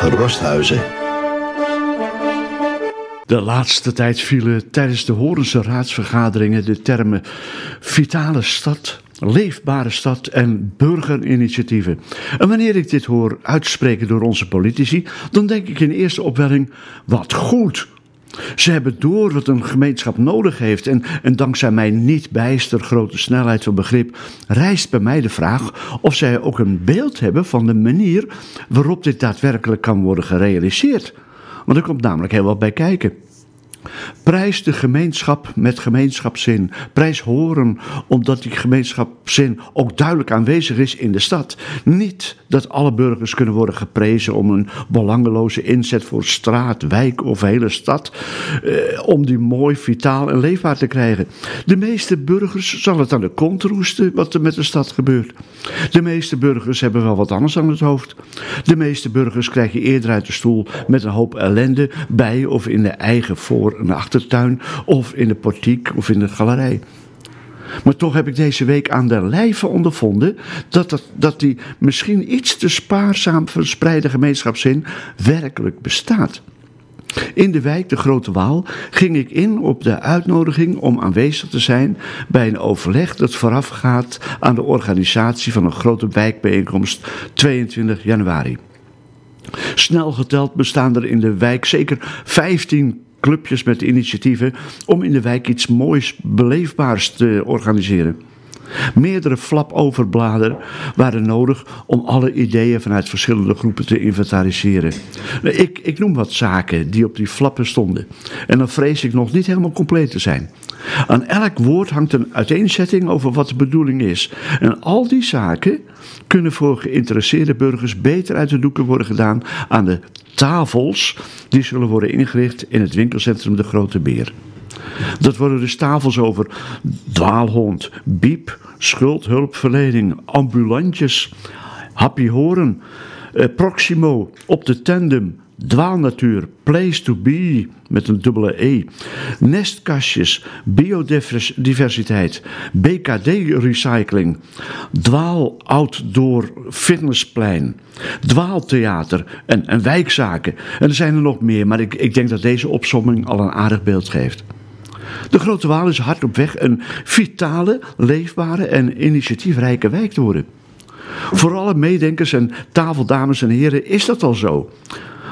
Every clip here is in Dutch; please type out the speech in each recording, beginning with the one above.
Rosthuizen. De laatste tijd vielen tijdens de Horense raadsvergaderingen de termen vitale stad, leefbare stad en burgerinitiatieven. En wanneer ik dit hoor uitspreken door onze politici, dan denk ik in eerste opwelling: wat goed! Ze hebben door wat een gemeenschap nodig heeft. En, en dankzij mijn niet bijster grote snelheid van begrip rijst bij mij de vraag of zij ook een beeld hebben van de manier waarop dit daadwerkelijk kan worden gerealiseerd. Want er komt namelijk heel wat bij kijken. Prijs de gemeenschap met gemeenschapszin. Prijs horen omdat die gemeenschapszin ook duidelijk aanwezig is in de stad. Niet dat alle burgers kunnen worden geprezen om een belangeloze inzet voor straat, wijk of hele stad. Eh, om die mooi, vitaal en leefbaar te krijgen. De meeste burgers zal het aan de kont roesten wat er met de stad gebeurt. De meeste burgers hebben wel wat anders aan het hoofd. De meeste burgers krijg je eerder uit de stoel met een hoop ellende bij of in de eigen voor- een achtertuin of in de portiek of in de galerij. Maar toch heb ik deze week aan de lijve ondervonden dat, dat, dat die misschien iets te spaarzaam verspreide gemeenschapszin werkelijk bestaat. In de wijk de Grote Waal ging ik in op de uitnodiging om aanwezig te zijn bij een overleg dat voorafgaat aan de organisatie van een grote wijkbijeenkomst 22 januari. Snel geteld bestaan er in de wijk zeker 15 clubjes met initiatieven om in de wijk iets moois, beleefbaars te organiseren. Meerdere flapoverbladen waren nodig om alle ideeën vanuit verschillende groepen te inventariseren. Ik, ik noem wat zaken die op die flappen stonden. En dan vrees ik nog niet helemaal compleet te zijn. Aan elk woord hangt een uiteenzetting over wat de bedoeling is. En al die zaken kunnen voor geïnteresseerde burgers beter uit de doeken worden gedaan aan de tafels die zullen worden ingericht in het winkelcentrum De Grote Beer. Dat worden dus tafels over dwaalhond, biep, schuldhulpverlening, ambulantjes, happy horen, eh, Proximo, op de tandem, dwaalnatuur, place to be met een dubbele E, nestkastjes, biodiversiteit, BKD recycling, dwaal outdoor fitnessplein, dwaaltheater en, en wijkzaken. En er zijn er nog meer, maar ik, ik denk dat deze opsomming al een aardig beeld geeft. De Grote Waal is hard op weg een vitale, leefbare en initiatiefrijke wijk te worden. Voor alle meedenkers en tafeldames en heren is dat al zo.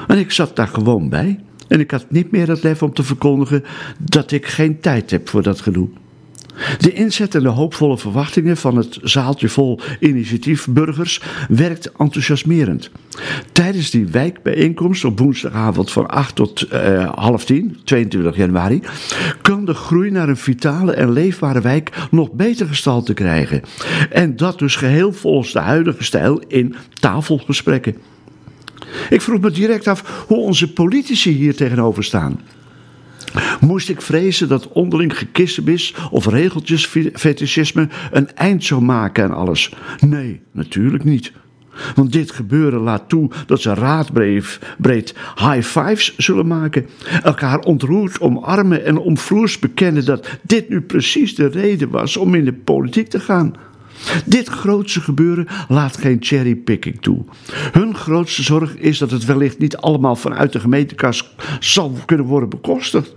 En ik zat daar gewoon bij. En ik had niet meer het lef om te verkondigen dat ik geen tijd heb voor dat gedoe. De inzet en de hoopvolle verwachtingen van het zaaltje vol initiatiefburgers werkt enthousiasmerend. Tijdens die wijkbijeenkomst op woensdagavond van 8 tot uh, half 10, 22 januari, kan de groei naar een vitale en leefbare wijk nog beter gestalte krijgen. En dat dus geheel volgens de huidige stijl in tafelgesprekken. Ik vroeg me direct af hoe onze politici hier tegenover staan. Moest ik vrezen dat onderling gekissenbis of regeltjesfetischisme een eind zou maken aan alles? Nee, natuurlijk niet. Want dit gebeuren laat toe dat ze raadbreed high fives zullen maken. Elkaar ontroerd omarmen en omvloers bekennen dat dit nu precies de reden was om in de politiek te gaan. Dit grootste gebeuren laat geen cherrypicking toe. Hun grootste zorg is dat het wellicht niet allemaal vanuit de gemeentekas zal kunnen worden bekostigd.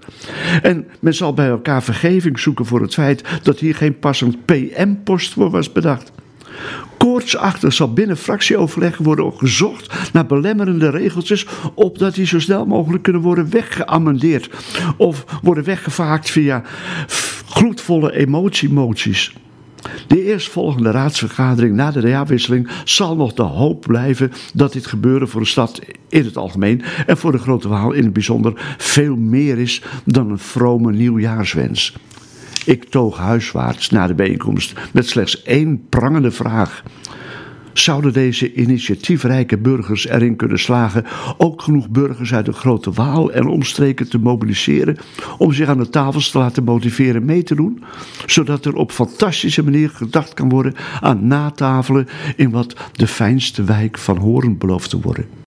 En men zal bij elkaar vergeving zoeken voor het feit dat hier geen passend PM-post voor was bedacht. Koortsachtig zal binnen fractieoverleg worden gezocht naar belemmerende regeltjes, opdat die zo snel mogelijk kunnen worden weggeamendeerd of worden weggevaakt via gloedvolle emotiemoties. De eerstvolgende raadsvergadering na de jaarwisseling zal nog de hoop blijven dat dit gebeuren voor de stad in het algemeen en voor de Grote Waal in het bijzonder veel meer is dan een vrome nieuwjaarswens. Ik toog huiswaarts na de bijeenkomst met slechts één prangende vraag. Zouden deze initiatiefrijke burgers erin kunnen slagen ook genoeg burgers uit de Grote Waal en omstreken te mobiliseren om zich aan de tafels te laten motiveren mee te doen, zodat er op fantastische manier gedacht kan worden aan natafelen in wat de fijnste wijk van Horen belooft te worden?